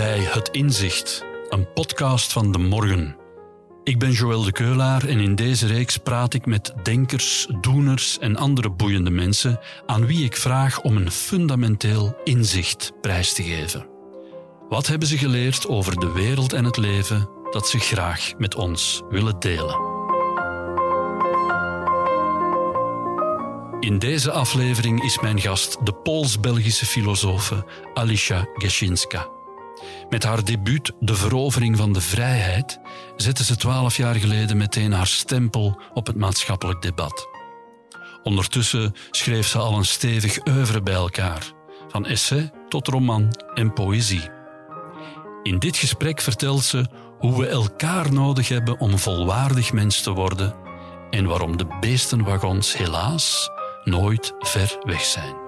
bij Het Inzicht, een podcast van De Morgen. Ik ben Joël de Keulaar en in deze reeks praat ik met denkers, doeners en andere boeiende mensen aan wie ik vraag om een fundamenteel inzicht prijs te geven. Wat hebben ze geleerd over de wereld en het leven dat ze graag met ons willen delen? In deze aflevering is mijn gast de Pools-Belgische filosofe Alicia Geszinska. Met haar debuut De Verovering van de Vrijheid zette ze twaalf jaar geleden meteen haar stempel op het maatschappelijk debat. Ondertussen schreef ze al een stevig oeuvre bij elkaar, van essay tot roman en poëzie. In dit gesprek vertelt ze hoe we elkaar nodig hebben om volwaardig mens te worden en waarom de beestenwagons helaas nooit ver weg zijn.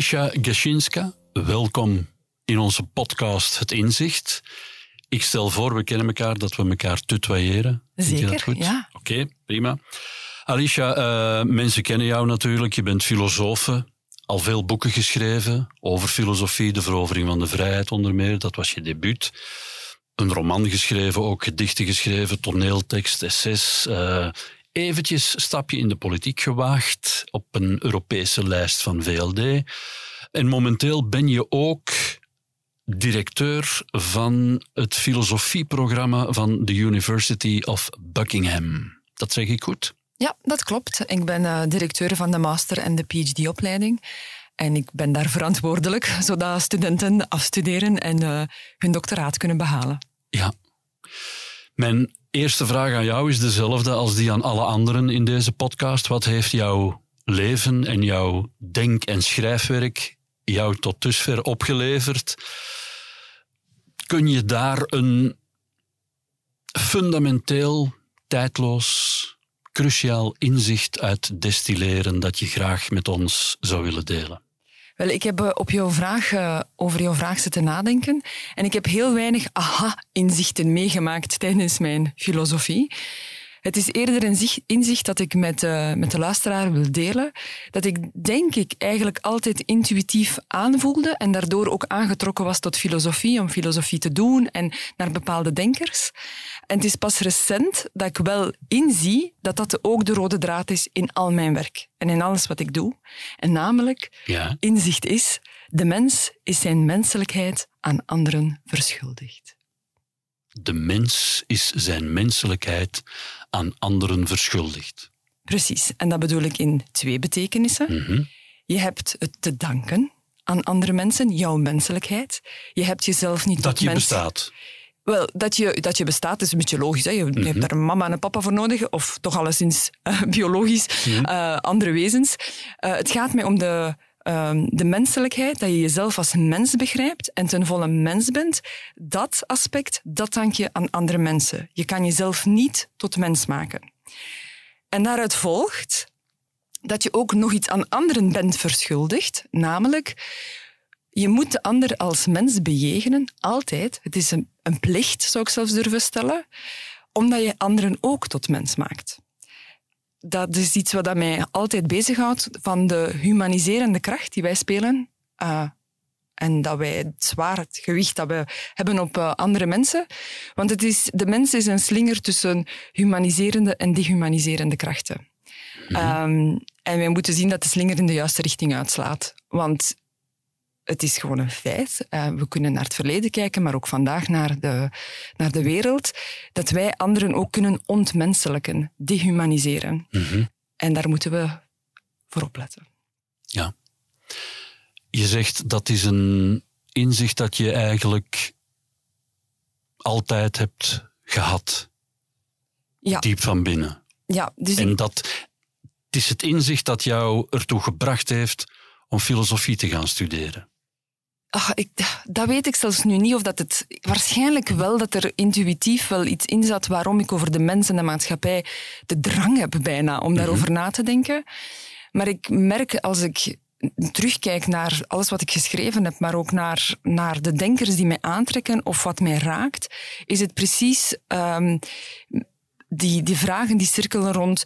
Alicia Geszinska, welkom in onze podcast Het Inzicht. Ik stel voor, we kennen elkaar, dat we elkaar tutoyeren. Zeker, ja. Oké, prima. Alicia, uh, mensen kennen jou natuurlijk. Je bent filosofe, al veel boeken geschreven over filosofie, de verovering van de vrijheid onder meer. Dat was je debuut. Een roman geschreven, ook gedichten geschreven, toneeltekst, essays. Uh, eventjes stapje in de politiek gewaagd op een Europese lijst van VLD. En momenteel ben je ook directeur van het filosofieprogramma van de University of Buckingham. Dat zeg ik goed? Ja, dat klopt. Ik ben uh, directeur van de master- en de PhD-opleiding. En ik ben daar verantwoordelijk, zodat studenten afstuderen en uh, hun doctoraat kunnen behalen. Ja. Mijn eerste vraag aan jou is dezelfde als die aan alle anderen in deze podcast. Wat heeft jouw leven en jouw denk- en schrijfwerk jou tot dusver opgeleverd? kun je daar een fundamenteel, tijdloos, cruciaal inzicht uit destilleren dat je graag met ons zou willen delen? Wel, ik heb eh, op jouw vraag, uh, over jouw vraag zitten nadenken en ik heb heel weinig aha-inzichten meegemaakt tijdens mijn filosofie. Het is eerder een inzicht dat ik met, uh, met de luisteraar wil delen. Dat ik denk ik eigenlijk altijd intuïtief aanvoelde en daardoor ook aangetrokken was tot filosofie, om filosofie te doen en naar bepaalde denkers. En het is pas recent dat ik wel inzie dat dat ook de rode draad is in al mijn werk en in alles wat ik doe. En namelijk, ja. inzicht is, de mens is zijn menselijkheid aan anderen verschuldigd. De mens is zijn menselijkheid aan anderen verschuldigd. Precies, en dat bedoel ik in twee betekenissen. Mhm. Je hebt het te danken aan andere mensen, jouw menselijkheid. Je hebt jezelf niet dat tot je mens... bestaat. Wel, dat je, dat je bestaat is een beetje logisch. Hè? Je, hebt daar een mama en een papa voor nodig, of toch alleszins uh, biologisch Mhm. uh, andere wezens. Uh, het gaat mij om de, ehm, de menselijkheid, dat je jezelf als mens begrijpt en ten volle mens bent. Dat aspect, dat dank je aan andere mensen. Je kan jezelf niet tot mens maken. En daaruit volgt dat je ook nog iets aan anderen bent verschuldigd, namelijk je moet de ander als mens bejegenen, altijd. Het is een, een plicht, zou ik zelfs durven stellen, omdat je anderen ook tot mens maakt. Dat is iets wat mij altijd bezighoudt van de humaniserende kracht die wij spelen. Uh, en dat wij het zwaar het gewicht dat we hebben op uh, andere mensen. Want het is, de mens is een slinger tussen humaniserende en dehumaniserende krachten. Mhm. Um, en wij moeten zien dat de slinger in de juiste richting uitslaat. Want het is gewoon een feit. Uh, we kunnen naar het verleden kijken, maar ook vandaag naar de, naar de wereld. Dat wij anderen ook kunnen ontmenselijken, dehumaniseren. Mhm. En daar moeten we voor opletten. Ja. Je zegt dat is een inzicht dat je eigenlijk altijd hebt gehad. Ja. Diep van binnen. Ja, dus En dat het is het inzicht dat jou ertoe gebracht heeft om filosofie te gaan studeren. Ach, ik, dat weet ik zelfs nu niet of dat het... Waarschijnlijk wel dat er intuïtief wel iets in zat waarom ik over de mens en de maatschappij de drang heb bijna om daarover na te denken. Maar ik merk als ik terugkijk naar alles wat ik geschreven heb, maar ook naar, naar de denkers die mij aantrekken of wat mij raakt, is het precies um, die, die vragen die cirkelen rond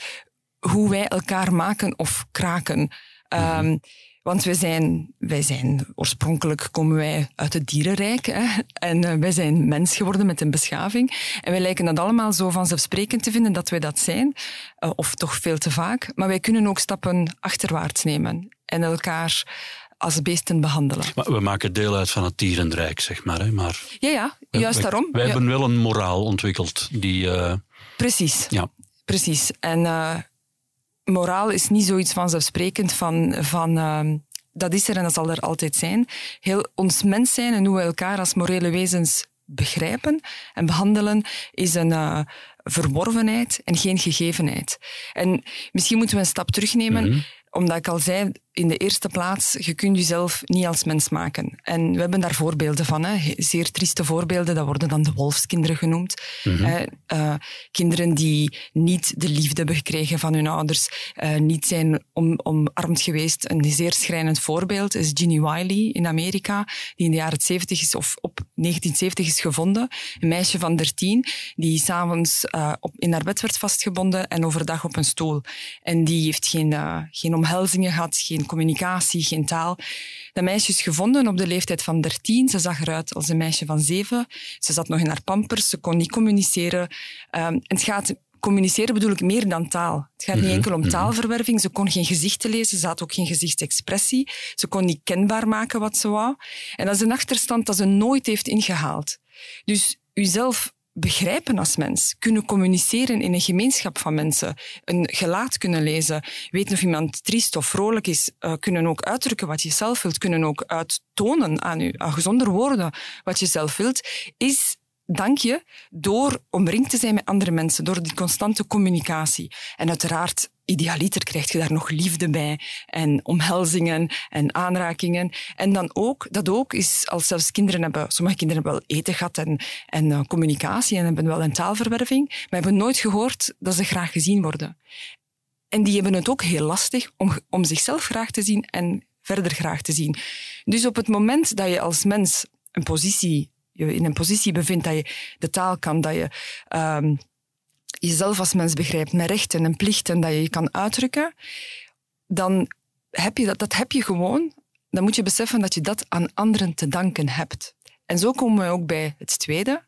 hoe wij elkaar maken of kraken. Um, want wij zijn, wij zijn, oorspronkelijk komen wij uit het dierenrijk hè, en uh, wij zijn mens geworden met een beschaving. En wij lijken dat allemaal zo vanzelfsprekend te vinden dat wij dat zijn, uh, of toch veel te vaak. Maar wij kunnen ook stappen achterwaarts nemen en elkaar als beesten behandelen. Maar we maken deel uit van het dierenrijk, zeg maar. Hè? maar ja, ja, juist daarom. Wij ja. hebben wel een moraal ontwikkeld die... Uh... Precies. Ja. Precies. En moraal is niet zoiets vanzelfsprekend van, van uh, dat is er en dat zal er altijd zijn. Heel ons mens zijn en hoe we elkaar als morele wezens begrijpen en behandelen, is een uh, verworvenheid en geen gegevenheid. En misschien moeten we een stap terugnemen. Mm -hmm omdat ik al zei, in de eerste plaats, je kunt jezelf niet als mens maken. En we hebben daar voorbeelden van, hè. zeer trieste voorbeelden, dat worden dan de wolfskinderen genoemd. Mm -hmm. uh, kinderen die niet de liefde hebben gekregen van hun ouders, uh, niet zijn om, omarmd geweest. Een zeer schrijnend voorbeeld is Ginny Wiley in Amerika, die in de jaren 70 is, of op 1970 is gevonden. Een meisje van 13, die s'avonds uh, in haar bed werd vastgebonden en overdag op een stoel. En die heeft geen, geen omhelzingen gehad, geen communicatie, geen taal. Dat meisje is gevonden op de leeftijd van 13. Ze zag eruit als een meisje van 7. Ze zat nog in haar pampers, ze kon niet communiceren. Um, en het gaat communiceren bedoel ik meer dan taal. Het gaat niet enkel om taalverwerving. Ze kon geen gezichten lezen, ze had ook geen gezichtsexpressie. Ze kon niet kenbaar maken wat ze wou. En dat is een achterstand dat ze nooit heeft ingehaald. Dus uzelf begrijpen als mens, kunnen communiceren in een gemeenschap van mensen, een gelaat kunnen lezen, weten of iemand triest of vrolijk is, uh, kunnen ook uitdrukken wat je zelf wilt, kunnen ook uittonen aan je, aan gezonder woorden wat je zelf wilt, is dank je door omringd te zijn met andere mensen, door die constante communicatie. En uiteraard, idealiter krijg je daar nog liefde bij en omhelzingen en aanrakingen. En dan ook, dat ook is, als zelfs kinderen hebben, sommige kinderen hebben wel eten gehad en, en uh, communicatie en hebben wel een taalverwerving, maar hebben nooit gehoord dat ze graag gezien worden. En die hebben het ook heel lastig om, om zichzelf graag te zien en verder graag te zien. Dus op het moment dat je als mens een positie je in een positie bevindt dat je de taal kan, dat je um, jezelf als mens begrijpt met rechten en plichten, dat je je kan uitdrukken, dan heb je dat, dat heb je gewoon. Dan moet je beseffen dat je dat aan anderen te danken hebt. En zo komen we ook bij het tweede.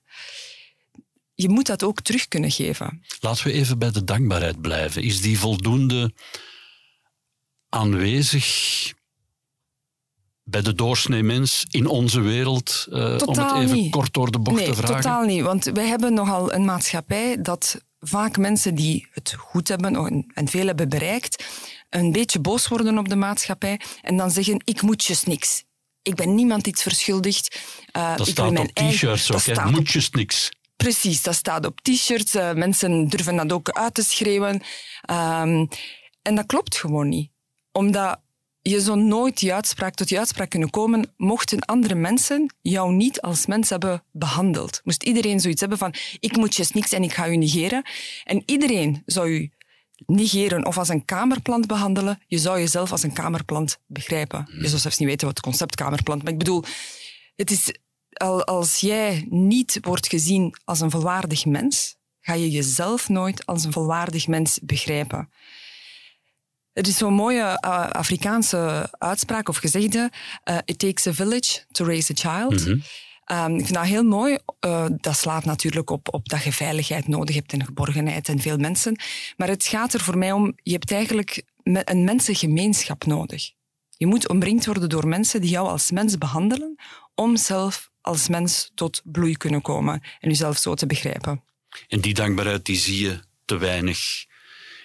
Je moet dat ook terug kunnen geven. Laten we even bij de dankbaarheid blijven. Is die voldoende aanwezig bij de doorsnee mens in onze wereld, uh, om het even niet. kort door de bocht nee, te vragen? Totaal niet, want wij hebben nogal een maatschappij dat vaak mensen die het goed hebben en veel hebben bereikt, een beetje boos worden op de maatschappij en dan zeggen, ik moet je niks. Ik ben niemand iets verschuldigd. Uh, dat ik staat op t-shirts ook, hè? moetjes niks. Precies, dat staat op t-shirts. Uh, mensen durven dat ook uit te schreeuwen. Um, en dat klopt gewoon niet. Omdat je zou nooit die uitspraak, tot die uitspraak kunnen komen mochten andere mensen jou niet als mens hebben behandeld. Moest iedereen zoiets hebben van ik moet je niks en ik ga u negeren. En iedereen zou u negeren of als een kamerplant behandelen, je zou jezelf als een kamerplant begrijpen. Je zou zelfs niet weten wat het concept kamerplant, maar ik bedoel, het is, als jij niet wordt gezien als een volwaardig mens, ga je jezelf nooit als een volwaardig mens begrijpen. Er is zo'n mooie uh, Afrikaanse uitspraak of gezegde: uh, It takes a village to raise a child. Mm -hmm. um, ik vind dat heel mooi. Uh, dat slaat natuurlijk op, op dat je veiligheid nodig hebt en geborgenheid en veel mensen. Maar het gaat er voor mij om: je hebt eigenlijk een mensengemeenschap nodig. Je moet omringd worden door mensen die jou als mens behandelen, om zelf als mens tot bloei kunnen komen en jezelf zo te begrijpen. En die dankbaarheid die zie je te weinig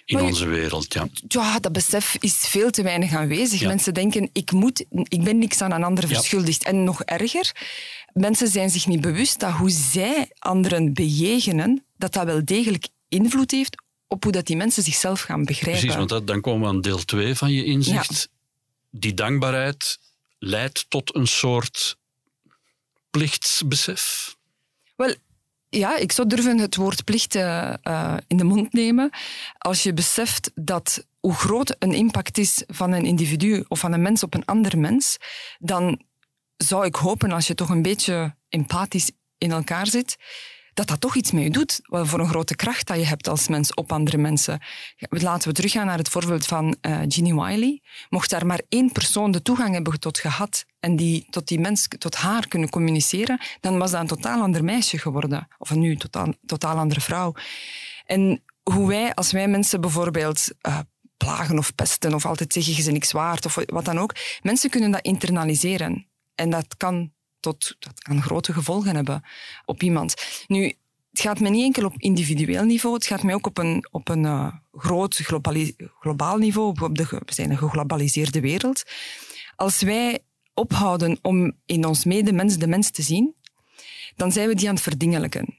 in je- onze wereld. Ja. Ja, dat besef is veel te weinig aanwezig. Ja. Mensen denken, ik, moet, ik ben niks aan een ander Ja. verschuldigd. En nog erger, mensen zijn zich niet bewust dat hoe zij anderen bejegenen, dat dat wel degelijk invloed heeft op hoe dat die mensen zichzelf gaan begrijpen. Precies, want dat, dan komen we aan deel 2 van je inzicht. Die dankbaarheid leidt tot een soort plichtsbesef. Wel, ja, ik zou durven het woord plicht eh, eh, in de mond nemen. Als je beseft dat hoe groot een impact is van een individu of van een mens op een ander mens, dan zou ik hopen, als je toch een beetje empathisch in elkaar zit, dat dat toch iets met je doet. Wat voor een grote kracht dat je hebt als mens op andere mensen. Laten we teruggaan naar het voorbeeld van uh, Wiley. Mocht daar maar één persoon de toegang hebben tot gehad en die tot die mens, tot haar kunnen communiceren, dan was dat een totaal ander meisje geworden. Of nu totaal, totaal andere vrouw. En hoe wij, als wij mensen bijvoorbeeld uh, plagen of pesten of altijd zeggen je ze niks waard of wat dan ook, mensen kunnen dat internaliseren. En dat kan tot, dat kan grote gevolgen hebben op iemand. Nu, het gaat me niet enkel op individueel niveau, het gaat mij ook op een, op een uh, groot globaal niveau. Op de, we zijn een geglobaliseerde wereld. Als wij ophouden om in ons medemens de mens te zien, dan zijn we die aan het verdingelijken.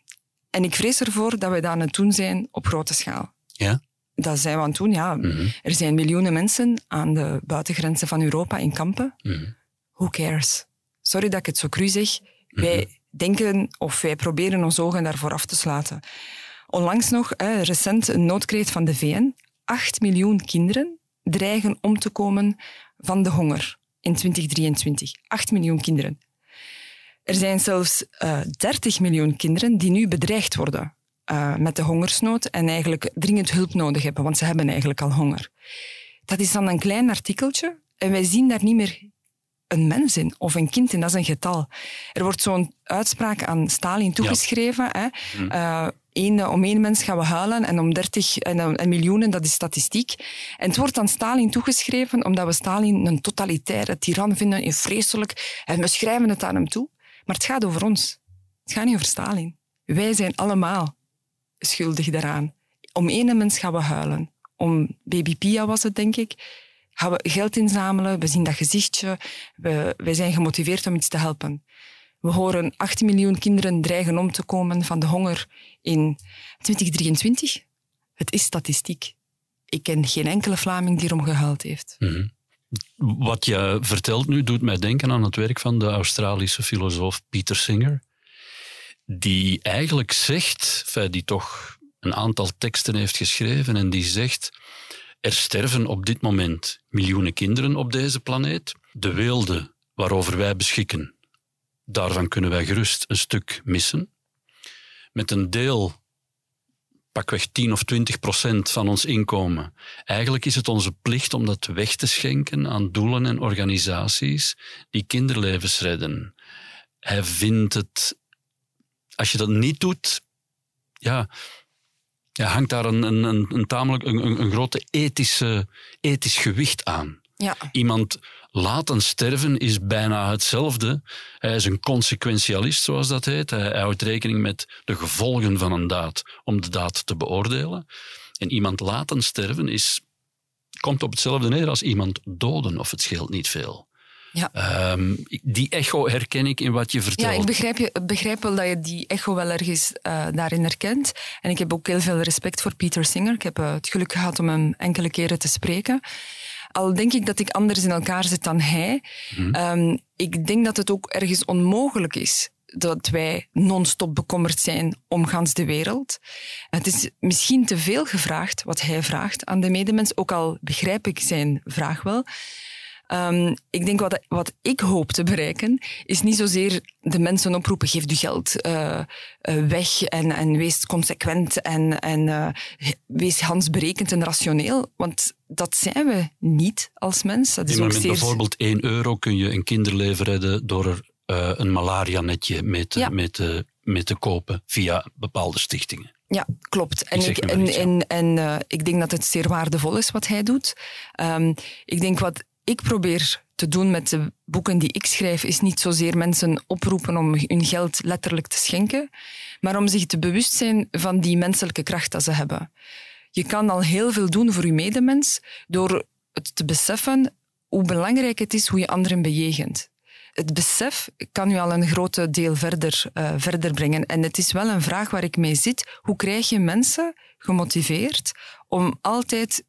En ik vrees ervoor dat we dat aan het doen zijn op grote schaal. Ja? Dat zijn we aan het doen, ja. Mhm. Er zijn miljoenen mensen aan de buitengrenzen van Europa in kampen. Mm Who cares? Sorry dat ik het zo cru zeg, wij mhm. denken of wij proberen ons ogen daarvoor af te sluiten. Onlangs nog, recent, een noodkreet van de VN. 8 miljoen kinderen dreigen om te komen van de honger in 2023. 8 miljoen kinderen. Er zijn zelfs uh, eh, 30 miljoen kinderen die nu bedreigd worden uh, met de hongersnood en eigenlijk dringend hulp nodig hebben, want ze hebben eigenlijk al honger. Dat is dan een klein artikeltje en wij zien daar niet meer een mens in of een kind in, dat is een getal. Er wordt zo'n uitspraak aan Stalin toegeschreven. Hè? Mm. Uh, om één mens gaan we huilen en om dertig en, en, miljoenen, dat is statistiek. En het wordt aan Stalin toegeschreven omdat we Stalin een totalitaire tiran vinden, een vreselijk, en we schrijven het aan hem toe. Maar het gaat over ons. Het gaat niet over Stalin. Wij zijn allemaal schuldig daaraan. Om één mens gaan we huilen. Om baby Pia was het, denk ik gaan we geld inzamelen, we zien dat gezichtje, we, wij zijn gemotiveerd om iets te helpen. We horen 18 miljoen kinderen dreigen om te komen van de honger in 2023. Het is statistiek. Ik ken geen enkele Vlaming die erom gehuild heeft. Mhm. Wat je vertelt nu doet mij denken aan het werk van de Australische filosoof Peter Singer, die eigenlijk zegt, die toch een aantal teksten heeft geschreven en die zegt er sterven op dit moment miljoenen kinderen op deze planeet. De weelde waarover wij beschikken, daarvan kunnen wij gerust een stuk missen. Met een deel, pakweg 10 of 20 procent van ons inkomen. Eigenlijk is het onze plicht om dat weg te schenken aan doelen en organisaties die kinderlevens redden. Hij vindt het, als je dat niet doet, ja, ja, hangt daar een, een, een, een tamelijk een, een, grote ethische, ethisch gewicht aan. Ja. Iemand laten sterven is bijna hetzelfde. Hij is een consequentialist, zoals dat heet. Hij houdt rekening met de gevolgen van een daad om de daad te beoordelen. En iemand laten sterven is, komt op hetzelfde neer als iemand doden, of het scheelt niet veel. Ja. Ehm, die echo herken ik in wat je vertelt. Ja, ik begrijp, je, begrijp wel dat je die echo wel ergens uh, daarin herkent. En ik heb ook heel veel respect voor Peter Singer. Ik heb uh, het geluk gehad om hem enkele keren te spreken. Al denk ik dat ik anders in elkaar zit dan hij. Mhm. Um, ik denk dat het ook ergens onmogelijk is dat wij non-stop bekommerd zijn om gans de wereld. Het is misschien te veel gevraagd wat hij vraagt aan de medemens, ook al begrijp ik zijn vraag wel. Um, ik denk wat, wat ik hoop te bereiken, is niet zozeer de mensen oproepen, geef je geld uh, weg en, en wees consequent en, en uh, wees hansberekend en rationeel. Want dat zijn we niet als mens. Dat is nee, met zeer... bijvoorbeeld 1 euro kun je een kinderleven redden door er een malaria-netje mee te, mee, te, mee te kopen via bepaalde stichtingen. Ja, klopt. En ik, en, en, en ik denk dat het zeer waardevol is wat hij doet. Um, ik denk wat ik probeer te doen met de boeken die ik schrijf, is niet zozeer mensen oproepen om hun geld letterlijk te schenken, maar om zich te bewust zijn van die menselijke kracht dat ze hebben. Je kan al heel veel doen voor je medemens door het te beseffen hoe belangrijk het is hoe je anderen bejegent. Het besef kan je al een groot deel verder, uh, verder brengen. En het is wel een vraag waar ik mee zit. Hoe krijg je mensen gemotiveerd om altijd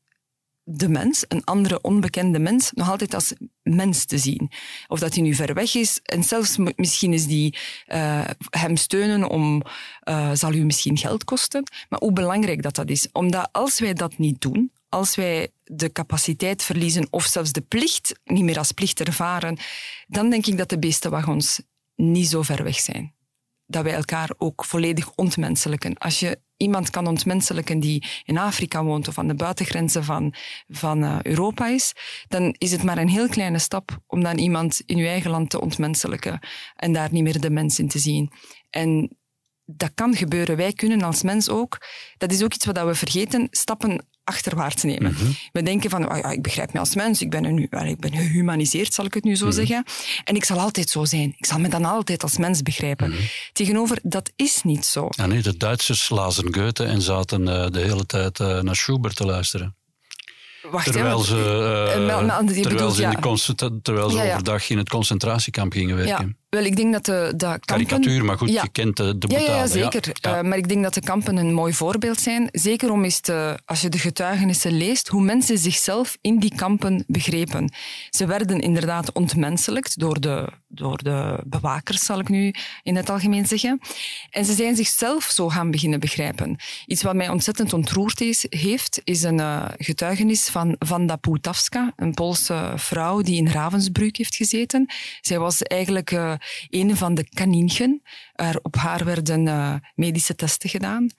de mens, een andere onbekende mens, nog altijd als mens te zien. Of dat hij nu ver weg is. En zelfs misschien is die uh, hem steunen om, uh, zal u misschien geld kosten. Maar hoe belangrijk dat dat is. Omdat als wij dat niet doen, als wij de capaciteit verliezen of zelfs de plicht niet meer als plicht ervaren, dan denk ik dat de beestenwagons niet zo ver weg zijn. Dat wij elkaar ook volledig ontmenselijken. Als je iemand kan ontmenselijken die in Afrika woont of aan de buitengrenzen van, van uh, Europa is, dan is het maar een heel kleine stap om dan iemand in je eigen land te ontmenselijken en daar niet meer de mens in te zien. En dat kan gebeuren. Wij kunnen als mens ook, dat is ook iets wat we vergeten, stappen achterwaarts nemen. Mhm. We denken van, oh ja, ik begrijp me als mens, ik ben, een, ik ben gehumaniseerd, zal ik het nu zo mhm. zeggen. En ik zal altijd zo zijn. Ik zal me dan altijd als mens begrijpen. Mhm. Tegenover, dat is niet zo. Ja, nee, de Duitsers lazen Goethe en zaten uh, de hele tijd uh, naar Schubert te luisteren. Wacht, terwijl ze, uh, terwijl ze, in de terwijl ze overdag in het concentratiekamp gingen werken. Wel, ik denk dat de, de kampen... Karikatuur, maar goed, je kent de, de Ja, ja zeker. Uh, maar ik denk dat de kampen een mooi voorbeeld zijn. Zeker om eens te, als je de getuigenissen leest, hoe mensen zichzelf in die kampen begrepen. Ze werden inderdaad ontmenselijkt door de, door de bewakers, zal ik nu in het algemeen zeggen. En ze zijn zichzelf zo gaan beginnen begrijpen. Iets wat mij ontzettend ontroerd is, heeft, is een uh, getuigenis van Wanda Putawska, een Poolse vrouw die in Ravensbrück heeft gezeten. Zij was eigenlijk... Uh, een van de kaninchen. Er op haar werden uh, medische testen gedaan.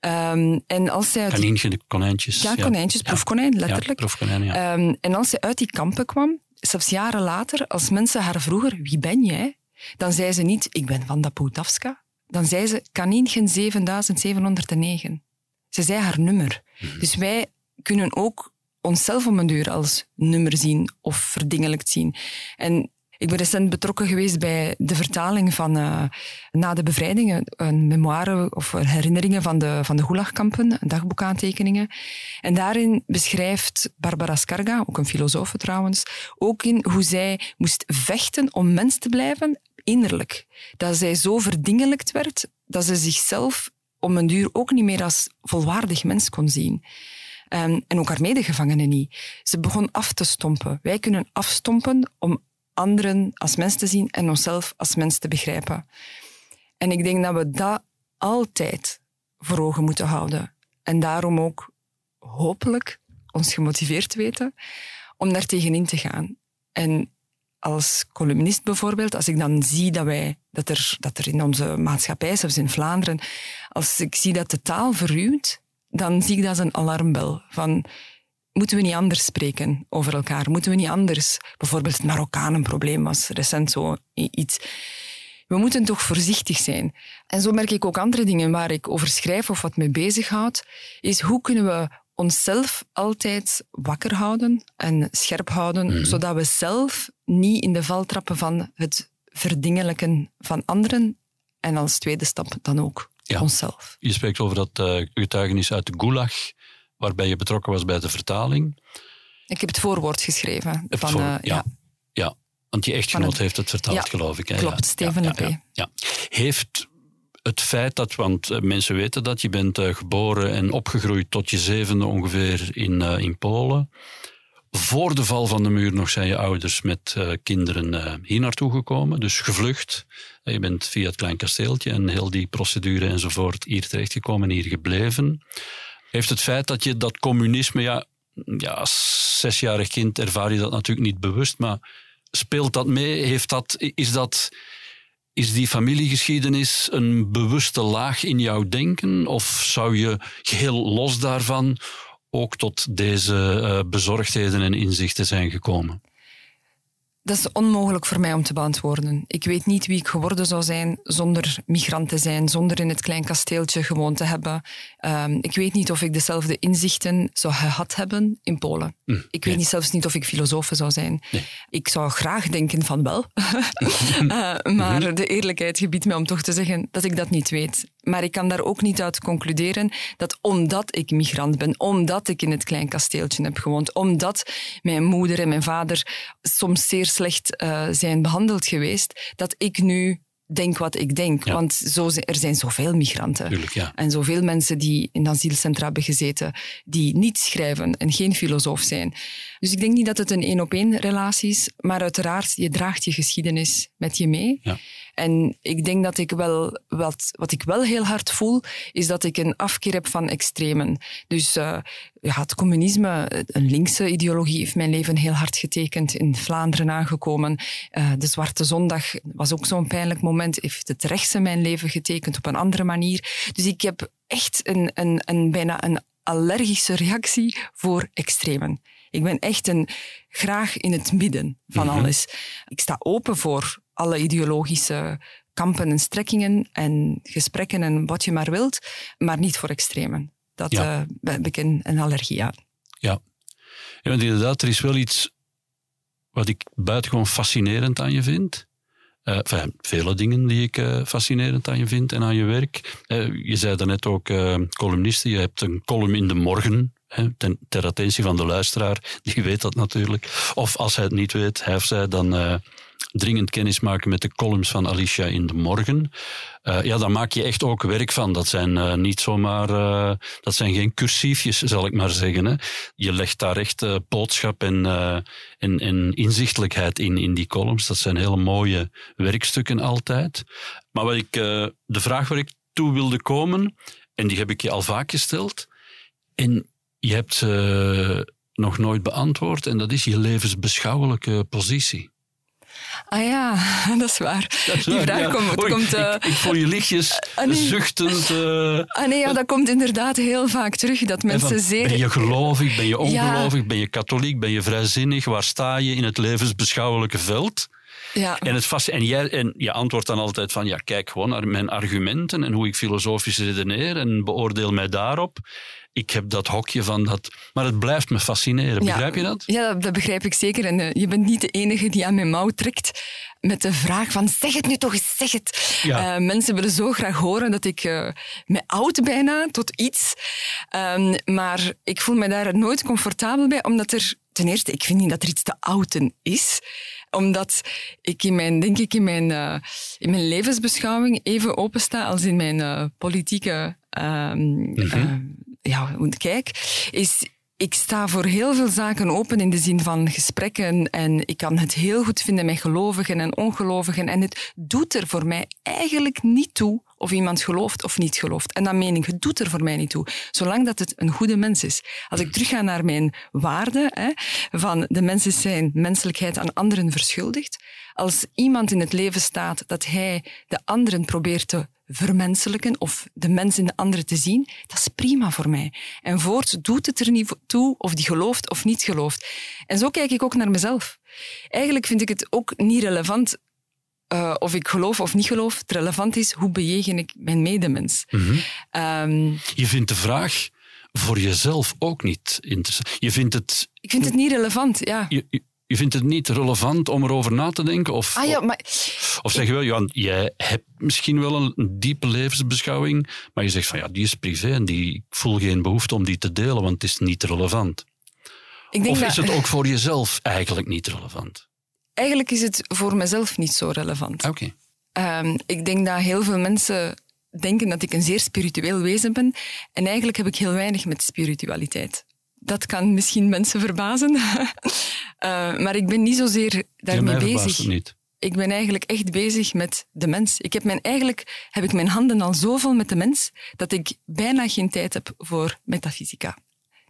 Ah. Um, en als zij Kaninchen, de konijntjes. Ja, konijntjes, proefkonijn, letterlijk. Ja, proefkonijn, ja. Um, en als zij uit die kampen kwam, zelfs jaren later, als mensen haar vroegen, wie ben jij? Dan zei ze niet, ik ben Van Putavska. Dan zei ze, kaninchen 7709. Ze zei haar nummer. Mhm. Dus wij kunnen ook onszelf om een deur als nummer zien of verdingelijkt zien. En ik ben recent betrokken geweest bij de vertaling van uh, na de bevrijding, een memoire of herinneringen van de, van de Gulagkampen, dagboekaantekeningen. En daarin beschrijft Barbara Skarga, ook een filosoof trouwens, ook in hoe zij moest vechten om mens te blijven, innerlijk. Dat zij zo verdingelijkt werd, dat ze zichzelf om een duur ook niet meer als volwaardig mens kon zien. Um, en ook haar medegevangenen niet. Ze begon af te stompen. Wij kunnen afstompen om anderen als mens te zien en onszelf als mens te begrijpen. En ik denk dat we dat altijd voor ogen moeten houden. En daarom ook hopelijk ons gemotiveerd weten om daar tegenin te gaan. En als columnist bijvoorbeeld, als ik dan zie dat, wij, dat, er, dat er in onze maatschappij, zelfs in Vlaanderen, als ik zie dat de taal verruwt, dan zie ik dat als een alarmbel. Van moeten we niet anders spreken over elkaar? Moeten we niet anders? Bijvoorbeeld het Marokkanenprobleem was recent zo iets. We moeten toch voorzichtig zijn. En zo merk ik ook andere dingen waar ik over schrijf of wat me bezighoud, is hoe kunnen we onszelf altijd wakker houden en scherp houden, mhm. zodat we zelf niet in de val trappen van het verdingelijken van anderen en als tweede stap dan ook onszelf. Je spreekt over dat uh, getuigenis uit de Gulag waarbij je betrokken was bij de vertaling. Ik heb het voorwoord geschreven. van, voor, uh, ja, ja. want je echtgenoot heeft het vertaald, geloof ik. Hè? Klopt, Steven ja, ja, Heeft het feit dat, want eh, mensen weten dat, je bent uh, geboren en opgegroeid tot je zevende ongeveer in, uh, in Polen. Voor de val van de muur nog zijn je ouders met kinderen hier naartoe gekomen, dus gevlucht. je bent via het klein kasteeltje en heel die procedure enzovoort hier terechtgekomen, hier gebleven. Heeft het feit dat je dat communisme, ja, ja als zesjarig kind ervaar je dat natuurlijk niet bewust, maar speelt dat mee? Heeft dat, is, dat, is die familiegeschiedenis een bewuste laag in jouw denken? Of zou je geheel los daarvan ook tot deze uh, bezorgdheden en inzichten zijn gekomen? Dat is onmogelijk voor mij om te beantwoorden. Ik weet niet wie ik geworden zou zijn zonder migrant te zijn, zonder in het klein kasteeltje gewoond te hebben. Um, ik weet niet of ik dezelfde inzichten zou gehad hebben in Polen. Hm, ik weet niet, zelfs niet of ik filosoof zou zijn. Nee. Ik zou graag denken van wel. uh, maar mhm. de eerlijkheid gebiedt mij om toch te zeggen dat ik dat niet weet. Maar ik kan daar ook niet uit concluderen dat omdat ik migrant ben, omdat ik in het klein kasteeltje heb gewoond, omdat mijn moeder en mijn vader soms zeer slecht uh, zijn behandeld geweest, dat ik nu denk wat ik denk. Want zo, er zijn zoveel migranten. Tuurlijk, ja. En zoveel mensen die in asielcentra hebben gezeten, die niet schrijven en geen filosoof zijn. Dus ik denk niet dat het een één-op-één relatie is, maar uiteraard, je draagt je geschiedenis met je mee. Ja. En ik denk dat ik wel, wat, wat ik wel heel hard voel, is dat ik een afkeer heb van extremen. Dus uh, ja, het communisme, een linkse ideologie, heeft mijn leven heel hard getekend. In Vlaanderen aangekomen. Uh, de Zwarte Zondag was ook zo'n pijnlijk moment. Heeft het rechtse mijn leven getekend op een andere manier. Dus ik heb echt een, een, een bijna een allergische reactie voor extremen. Ik ben echt een, graag in het midden van mhm. alles. Ik sta open voor alle ideologische kampen en strekkingen en gesprekken en wat je maar wilt, maar niet voor extremen. Dat ja. uh, heb ik een, een allergie aan. Ja. ja, want inderdaad, er is wel iets wat ik buitengewoon fascinerend aan je vind. Uh, enfin, vele dingen die ik uh, fascinerend aan je vind en aan je werk. Uh, je zei daarnet ook columniste. Je hebt een column in de morgen. Hè, ten, ter attentie van de luisteraar. Die weet dat natuurlijk. Of als hij het niet weet, hij of zij, dan dringend kennis maken met de columns van Alicia in de morgen. Uh, ja, daar maak je echt ook werk van. Dat zijn uh, niet zomaar, uh, dat zijn geen cursiefjes, zal ik maar zeggen. Hè. Je legt daar echt boodschap en, en, inzichtelijkheid in, in die columns. Dat zijn hele mooie werkstukken altijd. Maar wat ik, de vraag waar ik toe wilde komen, en die heb ik je al vaak gesteld, en je hebt nog nooit beantwoord, en dat is je levensbeschouwelijke positie. Ah ja, dat is waar. Dat is Die vraag komt... komt uh, ik, ik, voel je lichtjes ah, nee. zuchtend... Uh, ah nee, ja, dat komt inderdaad heel vaak terug. Dat mensen van, zeer... Ben je gelovig, ben je ongelovig, ben je katholiek, ben je vrijzinnig? Waar sta je in het levensbeschouwelijke veld? Ja. En, het vast, en, jij, en je antwoordt dan altijd van, ja, kijk gewoon naar mijn argumenten en hoe ik filosofisch redeneer en beoordeel mij daarop ik heb dat hokje van dat. Maar het blijft me fascineren. Begrijp je dat? Ja, dat begrijp ik zeker. En uh, je bent niet de enige die aan mijn mouw trekt met de vraag van zeg het nu toch eens, zeg het. Ja. Uh, mensen willen zo graag horen dat ik uh, me oud bijna tot iets. Um, maar ik voel me daar nooit comfortabel bij, omdat er ten eerste, ik vind niet dat er iets te ouden is omdat ik in mijn, denk ik, in mijn, uh, in mijn levensbeschouwing even opensta als in mijn uh, politieke uh, mm -hmm ja, kijk, is ik sta voor heel veel zaken open in de zin van gesprekken en ik kan het heel goed vinden met gelovigen en ongelovigen en het doet er voor mij eigenlijk niet toe of iemand gelooft of niet gelooft. En dat meen ik, het doet er voor mij niet toe, zolang dat het een goede mens is. Als ik terugga naar mijn waarde hè, van de mensen zijn menselijkheid aan anderen verschuldigd, als iemand in het leven staat dat hij de anderen probeert te vermenselijken of de mens in de andere te zien, dat is prima voor mij. En voorts doet het er niet toe of die gelooft of niet gelooft. En zo kijk ik ook naar mezelf. Eigenlijk vind ik het ook niet relevant uh, of ik geloof of niet geloof. Het relevant is hoe bejegen ik mijn medemens. Mm -hmm. je vindt de vraag voor jezelf ook niet interessant. Je vindt het... Ik vind het niet relevant, ja. Je, je vindt het niet relevant om erover na te denken? Of, ah, ja, maar... of zeg je wel, ja, jij hebt misschien wel een, diepe levensbeschouwing, maar je zegt van ja, die is privé en die, ik voel geen behoefte om die te delen, want het is niet relevant. Ik denk of is het ook voor jezelf eigenlijk niet relevant? Eigenlijk is het voor mezelf niet zo relevant. Oké. Ehm, ik denk dat heel veel mensen denken dat ik een zeer spiritueel wezen ben. En eigenlijk heb ik heel weinig met spiritualiteit. Dat kan misschien mensen verbazen. uh, maar ik ben niet zozeer daarmee bezig. Niet. Ik ben eigenlijk echt bezig met de mens. Ik heb mijn, eigenlijk heb ik mijn handen al zo vol met de mens dat ik bijna geen tijd heb voor metafysica.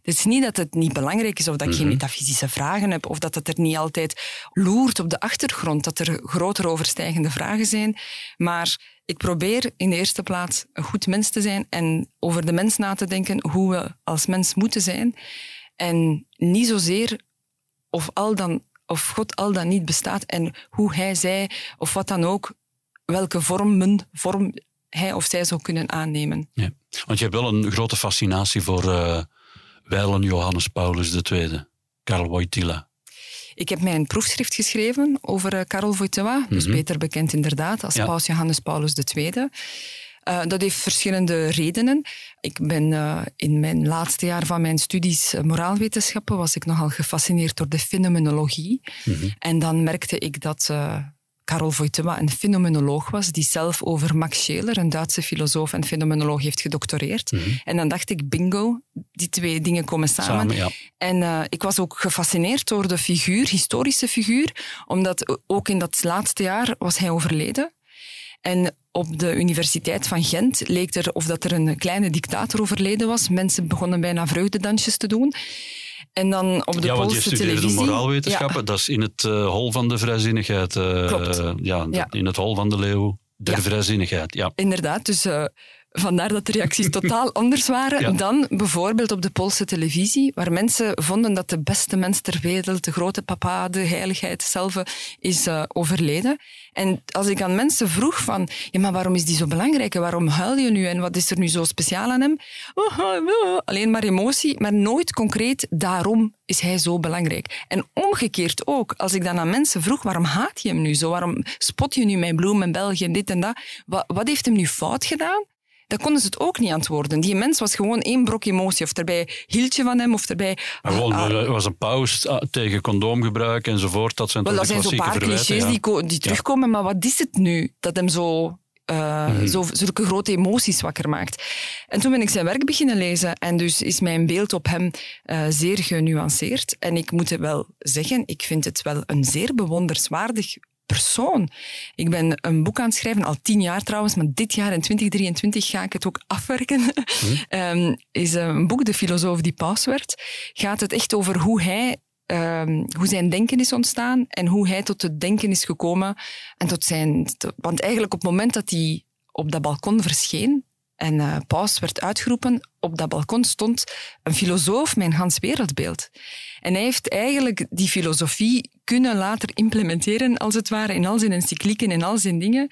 Het is niet dat het niet belangrijk is of dat ik geen mhm. metafysische vragen heb of dat het er niet altijd loert op de achtergrond, dat er groter overstijgende vragen zijn. Maar ik probeer in de eerste plaats een goed mens te zijn en over de mens na te denken hoe we als mens moeten zijn. En niet zozeer of, al dan, of God al dan niet bestaat en hoe hij, zij of wat dan ook, welke vormen, vorm hij of zij zou kunnen aannemen. Ja. Want je hebt wel een grote fascinatie voor uh, wijlen Johannes Paulus II, Karl Wojtyla. Ik heb mijn proefschrift geschreven over eh, Karel Wojtyła, dus mhm. beter bekend inderdaad als Paus Johannes Paulus II. Uh, dat heeft verschillende redenen. Ik ben uh, in mijn laatste jaar van mijn studies moraalwetenschappen was ik nogal gefascineerd door de fenomenologie. Mhm. En dan merkte ik dat Karol Wojtyła een fenomenoloog was, die zelf over Max Scheler, een Duitse filosoof en fenomenoloog, heeft gedoctoreerd. Mhm. En dan dacht ik, bingo, die twee dingen komen samen. ja. En uh, ik was ook gefascineerd door de figuur, historische figuur, omdat ook in dat laatste jaar was hij overleden. En op de Universiteit van Gent leek er of dat er een kleine dictator overleden was. Mensen begonnen bijna vreugdedansjes te doen. En dan op de ja, want je Poolse studeerde televisie... moraalwetenschappen. Ja. Dat is in het eh, hol van de vrijzinnigheid. eh, Klopt. ja, Ja. in het hol van de leeuw der Ja. vrijzinnigheid. Ja. Inderdaad, dus eh, vandaar dat de reacties totaal anders waren Ja. dan bijvoorbeeld op de Poolse televisie, waar mensen vonden dat de beste mens ter wereld, de grote papa, de heiligheid zelf, is eh, overleden. En als ik aan mensen vroeg van, ja, maar waarom is die zo belangrijk en waarom huil je nu en wat is er nu zo speciaal aan hem? Oh, oh, oh, Alleen maar emotie, maar nooit concreet daarom is hij zo belangrijk. En omgekeerd ook, als ik dan aan mensen vroeg, waarom haat je hem nu zo? Waarom spot je nu mijn bloem in België en dit en dat? Wat, wat heeft hem nu fout gedaan? Dan konden ze het ook niet antwoorden. Die mens was gewoon één brok emotie. Of erbij hield je van hem, of erbij... Maar Ah, ah, er was een pauze ah, tegen condoomgebruik enzovoort. Dat zijn wel, dat zijn zo'n paar clichés ja. die, die terugkomen, maar wat is het nu dat hem zo, eh, Mhm. zo, zulke grote emoties wakker maakt? En toen ben ik zijn werk beginnen lezen en dus is mijn beeld op hem eh, zeer genuanceerd. En ik moet het wel zeggen, ik vind het wel een zeer bewonderswaardig persoon. Ik ben een boek aan het schrijven, al tien jaar trouwens, maar dit jaar in 2023 ga ik het ook afwerken. Ehm, is een boek, De filosoof die paus werd. Gaat het echt over hoe hij ehm, hoe zijn denken is ontstaan en hoe hij tot het denken is gekomen. En tot zijn, want eigenlijk op het moment dat hij op dat balkon verscheen en eh paus werd uitgeroepen, op dat balkon stond een filosoof met een gans wereldbeeld. En hij heeft eigenlijk die filosofie kunnen later implementeren, als het ware, in al zijn encyclieken en al zijn dingen.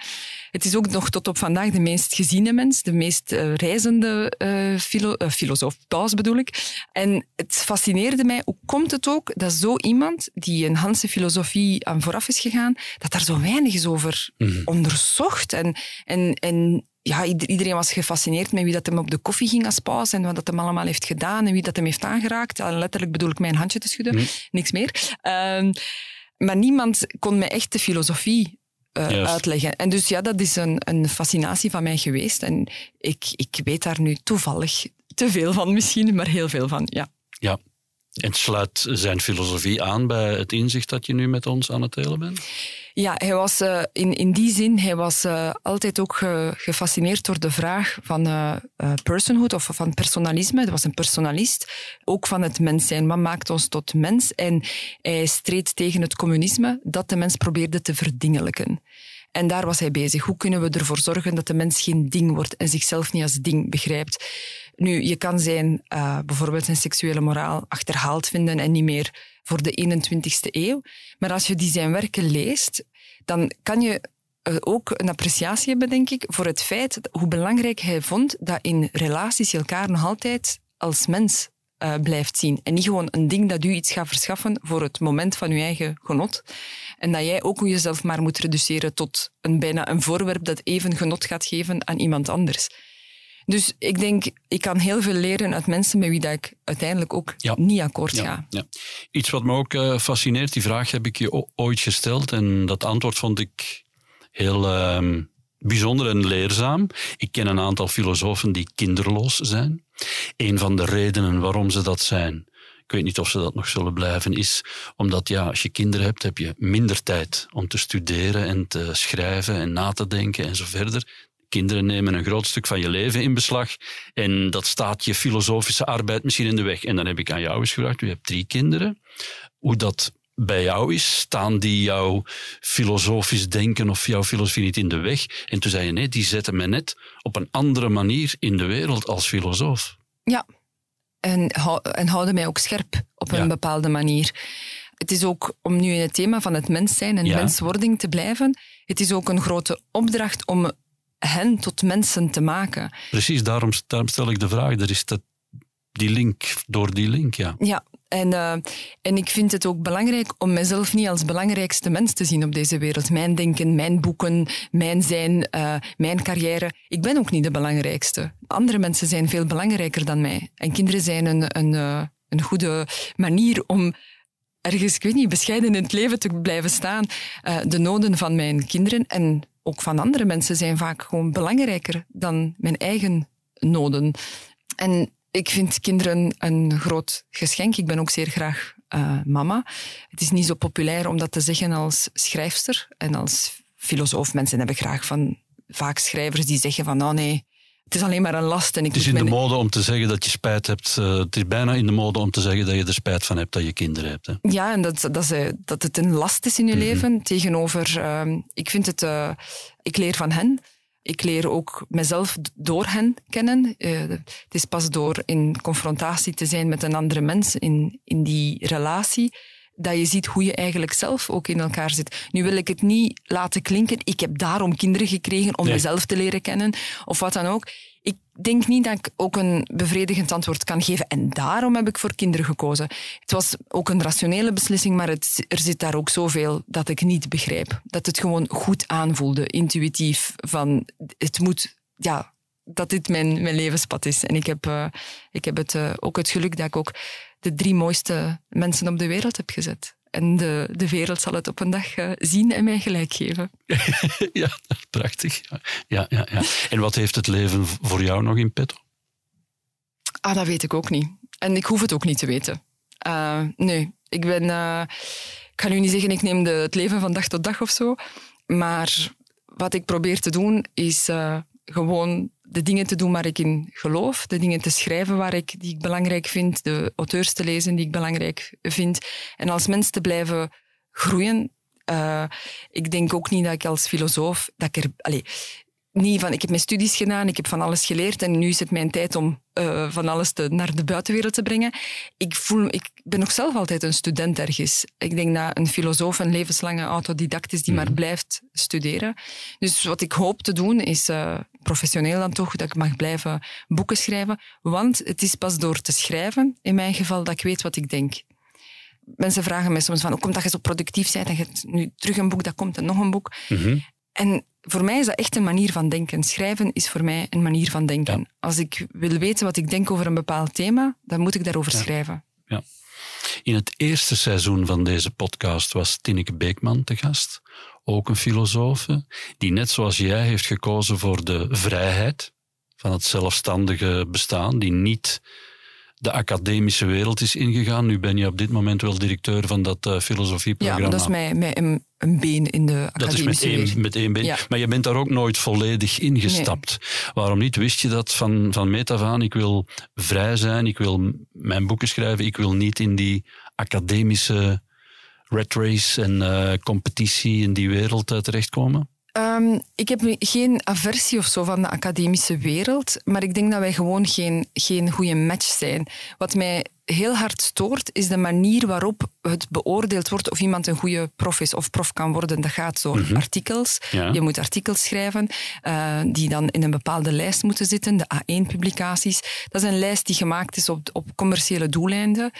Het is ook nog tot op vandaag de meest geziene mens, de meest eh, reizende filo- eh, filosoof, paus bedoel ik. En het fascineerde mij, hoe komt het ook dat zo iemand, die een Hanse filosofie aan vooraf is gegaan, dat daar zo weinig is over onderzocht. En, en, en ja, ieder- iedereen was gefascineerd met wie dat hem op de koffie ging als paus en wat dat hem allemaal heeft gedaan en wie dat hem heeft aangeraakt. Ja, letterlijk bedoel ik mijn handje te schudden, niks meer. Ehm, maar niemand kon mij echt de filosofie eh, uitleggen. En dus ja, dat is een, een fascinatie van mij geweest. En ik, ik weet daar nu toevallig te veel van misschien, maar heel veel van, ja. Ja. En sluit zijn filosofie aan bij het inzicht dat je nu met ons aan het delen bent? Ja, hij was eh, in, in die zin, hij was eh, altijd ook ge- gefascineerd door de vraag van eh, personhood of van personalisme. Hij was een personalist, ook van het mens zijn. Wat maakt ons tot mens? En hij streed tegen het communisme dat de mens probeerde te verdingelijken. En daar was hij bezig. Hoe kunnen we ervoor zorgen dat de mens geen ding wordt en zichzelf niet als ding begrijpt? Nu, je kan zijn, eh, bijvoorbeeld zijn seksuele moraal achterhaald vinden en niet meer voor de 21ste eeuw. Maar als je die zijn werken leest, dan kan je eh, ook een appreciatie hebben, denk ik, voor het feit hoe belangrijk hij vond dat in relaties je elkaar nog altijd als mens eh, blijft zien. En niet gewoon een ding dat u iets gaat verschaffen voor het moment van uw eigen genot. En dat jij ook jezelf maar moet reduceren tot een, bijna een voorwerp dat even genot gaat geven aan iemand anders. Dus ik denk, ik kan heel veel leren uit mensen met wie dat ik uiteindelijk ook Ja. niet akkoord ga. Ja. Iets wat me ook eh, fascineert, die vraag heb ik je ooit gesteld en dat antwoord vond ik heel ehm, bijzonder en leerzaam. Ik ken een aantal filosofen die kinderloos zijn. Een van de redenen waarom ze dat zijn, ik weet niet of ze dat nog zullen blijven, is omdat ja, als je kinderen hebt, heb je minder tijd om te studeren en te schrijven en na te denken en zo verder. Kinderen nemen een groot stuk van je leven in beslag en dat staat je filosofische arbeid misschien in de weg. En dan heb ik aan jou eens gevraagd, u hebt drie kinderen, hoe dat bij jou is, staan die jouw filosofisch denken of jouw filosofie niet in de weg? En toen zei je nee, die zetten mij net op een andere manier in de wereld als filosoof. Ja, en, en houden mij ook scherp op Ja. een bepaalde manier. Het is ook, om nu in het thema van het mens zijn en Ja. menswording te blijven, het is ook een grote opdracht om hen tot mensen te maken. Precies, daarom, daarom stel ik de vraag, er is dat, die link, door die link, ja. Ja, en, eh, en ik vind het ook belangrijk om mezelf niet als belangrijkste mens te zien op deze wereld. Mijn denken, mijn boeken, mijn zijn, eh, mijn carrière. Ik ben ook niet de belangrijkste. Andere mensen zijn veel belangrijker dan mij. En kinderen zijn een, een, eh, een goede manier om ergens, ik weet niet, bescheiden in het leven te blijven staan. De noden van mijn kinderen en ook van andere mensen zijn vaak gewoon belangrijker dan mijn eigen noden. En ik vind kinderen een groot geschenk. Ik ben ook zeer graag eh, mama. Het is niet zo populair om dat te zeggen als schrijfster en als filosoof. Mensen hebben graag van vaak schrijvers die zeggen van, oh nee, het is alleen maar een last. En ik het is in de mode om te zeggen dat je spijt hebt. Uh, het is bijna in de mode om te zeggen dat je er spijt van hebt dat je kinderen hebt. Hè? Ja, en dat, dat, is, dat het een last is in je mhm. leven. Tegenover, uh, ik vind het, uh, ik leer van hen. Ik leer ook mezelf door hen kennen. Uh, het is pas door in confrontatie te zijn met een andere mens, in, in die relatie, dat je ziet hoe je eigenlijk zelf ook in elkaar zit. Nu wil ik het niet laten klinken, ik heb daarom kinderen gekregen om mezelf te leren kennen, of wat dan ook. Ik denk niet dat ik ook een bevredigend antwoord kan geven. En daarom heb ik voor kinderen gekozen. Het was ook een rationele beslissing, maar het, er zit daar ook zoveel dat ik niet begrijp. Dat het gewoon goed aanvoelde, intuïtief. Van het moet, ja, dat dit mijn, mijn levenspad is. En ik heb, uh, ik heb het, uh, ook het geluk dat ik ook de drie mooiste mensen op de wereld heb gezet. En de, de wereld zal het op een dag uh, zien en mij gelijk geven. ja, prachtig. Ja, ja, ja. En wat heeft het leven voor jou nog in petto? Ah, dat weet ik ook niet. En ik hoef het ook niet te weten. nee, ik ben... ik ga nu niet zeggen, ik neem de, het leven van dag tot dag of zo. Maar wat ik probeer te doen, is gewoon de dingen te doen waar ik in geloof, de dingen te schrijven waar ik, die ik belangrijk vind, de auteurs te lezen die ik belangrijk vind. En als mens te blijven groeien. Uh, ik denk ook niet dat ik als filosoof, dat ik er, allez, niet van, ik heb mijn studies gedaan, ik heb van alles geleerd en nu is het mijn tijd om uh, van alles te, naar de buitenwereld te brengen. Ik, voel, ik ben nog zelf altijd een student ergens. Ik denk dat een filosoof een levenslange autodidact is die maar mhm. blijft studeren. Dus wat ik hoop te doen is, uh, professioneel dan toch, dat ik mag blijven boeken schrijven. Want het is pas door te schrijven, in mijn geval, dat ik weet wat ik denk mensen vragen mij soms van hoe komt dat je zo productief bent en je hebt nu terug een boek, dat komt en nog een boek. Mm En voor mij is dat echt een manier van denken. Schrijven is voor mij een manier van denken. Als ik wil weten wat ik denk over een bepaald thema, dan moet ik daarover schrijven. Ja. In het eerste seizoen van deze podcast was Tineke Beekman te gast, ook een filosoof, die net zoals jij heeft gekozen voor de vrijheid van het zelfstandige bestaan, die niet de academische wereld is ingegaan. Nu ben je op dit moment wel directeur van dat uh, filosofieprogramma. Ja, dat is mij, een, een, been in de academische Dat is met één, met één been. Maar je bent daar ook nooit volledig ingestapt. Waarom niet? Wist je dat van, van meet af aan? Ik wil vrij zijn, ik wil mijn boeken schrijven, ik wil niet in die academische red race en uh, competitie in die wereld uh, terechtkomen? Um, ik heb geen aversie of zo van de academische wereld, maar ik denk dat wij gewoon geen, geen goede match zijn. Wat mij heel hard stoort, is de manier waarop het beoordeeld wordt of iemand een goede prof is of prof kan worden. Dat gaat door mhm. artikels. Je moet artikels schrijven uh, die dan in een bepaalde lijst moeten zitten, de A1-publicaties. Dat is een lijst die gemaakt is op, op commerciële doeleinden.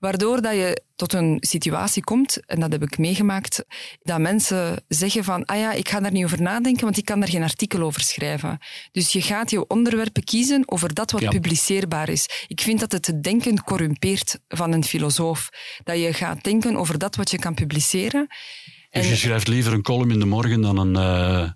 Waardoor dat je tot een situatie komt, en dat heb ik meegemaakt, dat mensen zeggen van, ah ja, ik ga daar niet over nadenken, want ik kan daar geen artikel over schrijven. Dus je gaat je onderwerpen kiezen over dat wat publiceerbaar is. Ik vind dat het denken corrumpeert van een filosoof. Dat je gaat denken over dat wat je kan publiceren. Dus je schrijft liever een column in de morgen dan een, uh,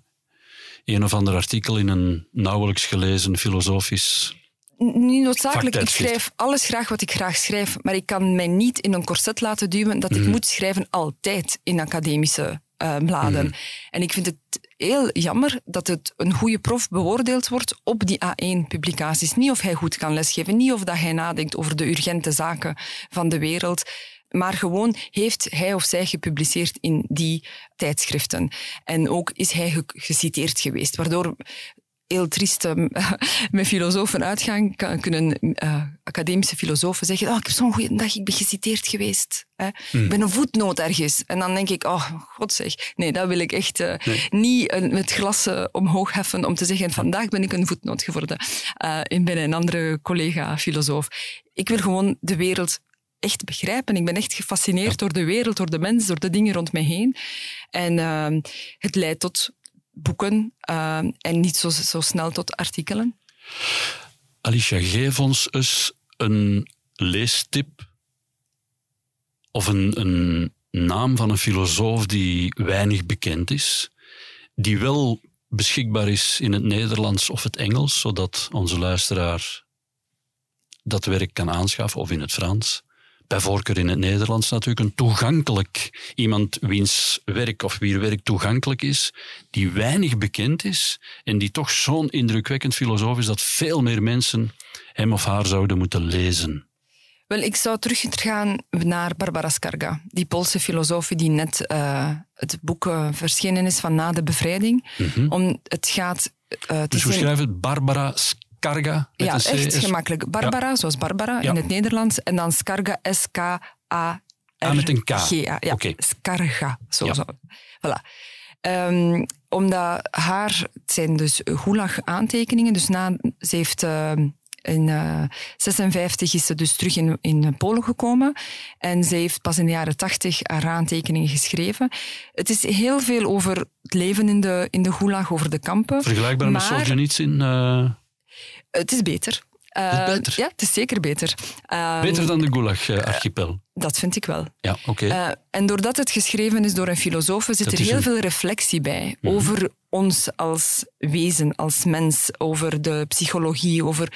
een of ander artikel in een nauwelijks gelezen filosofisch niet noodzakelijk. Ik schrijf alles graag wat ik graag schrijf, maar ik kan mij niet in een corset laten duwen dat ik mhm. moet schrijven altijd in academische uh, bladen. Mhm. En ik vind het heel jammer dat het een goede prof beoordeeld wordt op die A1-publicaties. Niet of hij goed kan lesgeven, niet of dat hij nadenkt over de urgente zaken van de wereld maar gewoon heeft hij of zij gepubliceerd in die tijdschriften. En ook is hij geciteerd geweest, waardoor heel triest met filosofen uitgaan, kunnen uh, academische filosofen zeggen, oh, ik heb zo'n goede dag, ik ben geciteerd geweest. Hè. Hmm. Ik ben een voetnoot ergens. En dan denk ik, oh, god zeg, nee, dat wil ik echt uh, niet uh, met glas omhoog heffen om te zeggen, vandaag ben ik een voetnoot geworden. ik ben een andere collega-filosoof. Ik wil gewoon de wereld echt begrijpen. Ik ben echt gefascineerd door de wereld, door de mens, door de dingen rond mij heen. En ehm, het leidt tot boeken uh, en niet zo, zo snel tot artikelen. Alicia, geef ons eens een leestip of een, een naam van een filosoof die weinig bekend is, die wel beschikbaar is in het Nederlands of het Engels, zodat onze luisteraar dat werk kan aanschaffen, of in het Frans. Bij voorkeur in het Nederlands natuurlijk, een toegankelijk, iemand wiens werk of wier werk toegankelijk is, die weinig bekend is en die toch zo'n indrukwekkend filosoof is dat veel meer mensen hem of haar zouden moeten lezen. Wel, ik zou teruggaan naar Barbara Skarga, die Poolse filosoof die net uh, het boek uh, verschenen is van Na de Bevrijding. Mhm. Om, het gaat... Uh, dus hoe schrijf het? Barbara Skarga? Ja, echt gemakkelijk. Barbara, zoals Barbara in het Nederlands. En dan Skarga, S-K-A... Ah, met een K. Ja, okay. Skarga. Zo, zo. Voilà. Um, omdat haar, het zijn dus Gulag-aantekeningen, dus na, ze heeft in 1956 uh, is ze dus terug in, in Polen gekomen. En ze heeft pas in de jaren 80 haar aantekeningen geschreven. Het is heel veel over het leven in de, in de gulag, over de kampen. Vergelijkbaar maar, met Solzhenitsyn? Uh... Het is beter. Uh, het is beter? Ja, het is zeker beter. Uh, beter dan de Gulag-archipel? dat vind ik wel. Ja, oké. Okay. en doordat het geschreven is door een filosoof, zit er heel een... veel reflectie bij mm -hmm. over ons als wezen, als mens, over de psychologie, over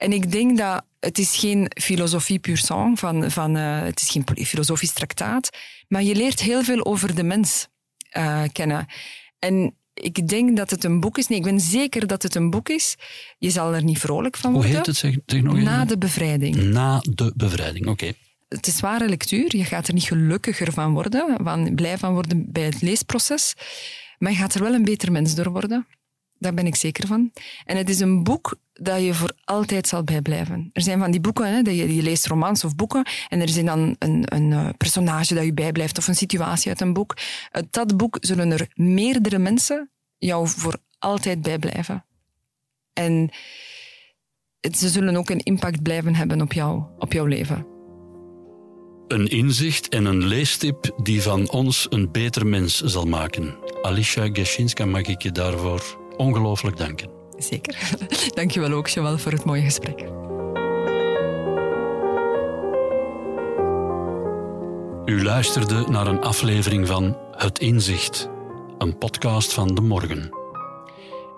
en ik denk dat het is geen filosofie pur sang, van, van, uh, het is geen filosofisch traktaat, maar je leert heel veel over de mens uh, kennen. En ik denk dat het een boek is. Nee, ik ben zeker dat het een boek is. Je zal er niet vrolijk van worden. Hoe heet het? Zeg, zeg nog Na de bevrijding. Na de bevrijding, oké. Okay. Het is zware lectuur. Je gaat er niet gelukkiger van worden, van, blij van worden bij het leesproces. Maar je gaat er wel een beter mens door worden. Daar ben ik zeker van. En het is een boek dat je voor altijd zal bijblijven. Er zijn van die boeken, hè, dat je, je leest romans of boeken, en er is dan een, een uh, personage dat je bijblijft of een situatie uit een boek. Uit dat boek zullen er meerdere mensen jou voor altijd bijblijven. En ze zullen ook een impact blijven hebben op, jou, op jouw leven. Een inzicht en een leestip die van ons een beter mens zal maken. Alicia Geshinska mag ik je daarvoor ongelooflijk danken. Zeker. Dankjewel ook, Joël, voor het mooie gesprek. U luisterde naar een aflevering van Het Inzicht, een podcast van De Morgen.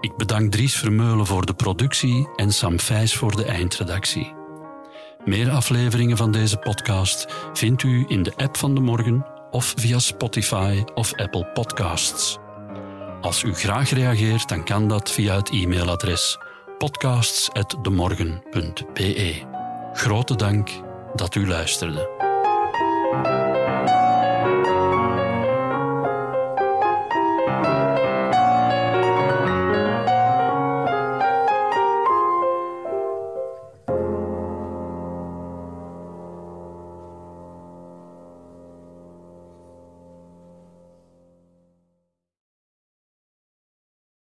Ik bedank Dries Vermeulen voor de productie en Sam Vijs voor de eindredactie. Meer afleveringen van deze podcast vindt u in de app van De Morgen of via Spotify of Apple Podcasts. Als u graag reageert, dan kan dat via het e-mailadres podcasts.demorgen.be. Grote dank dat u luisterde.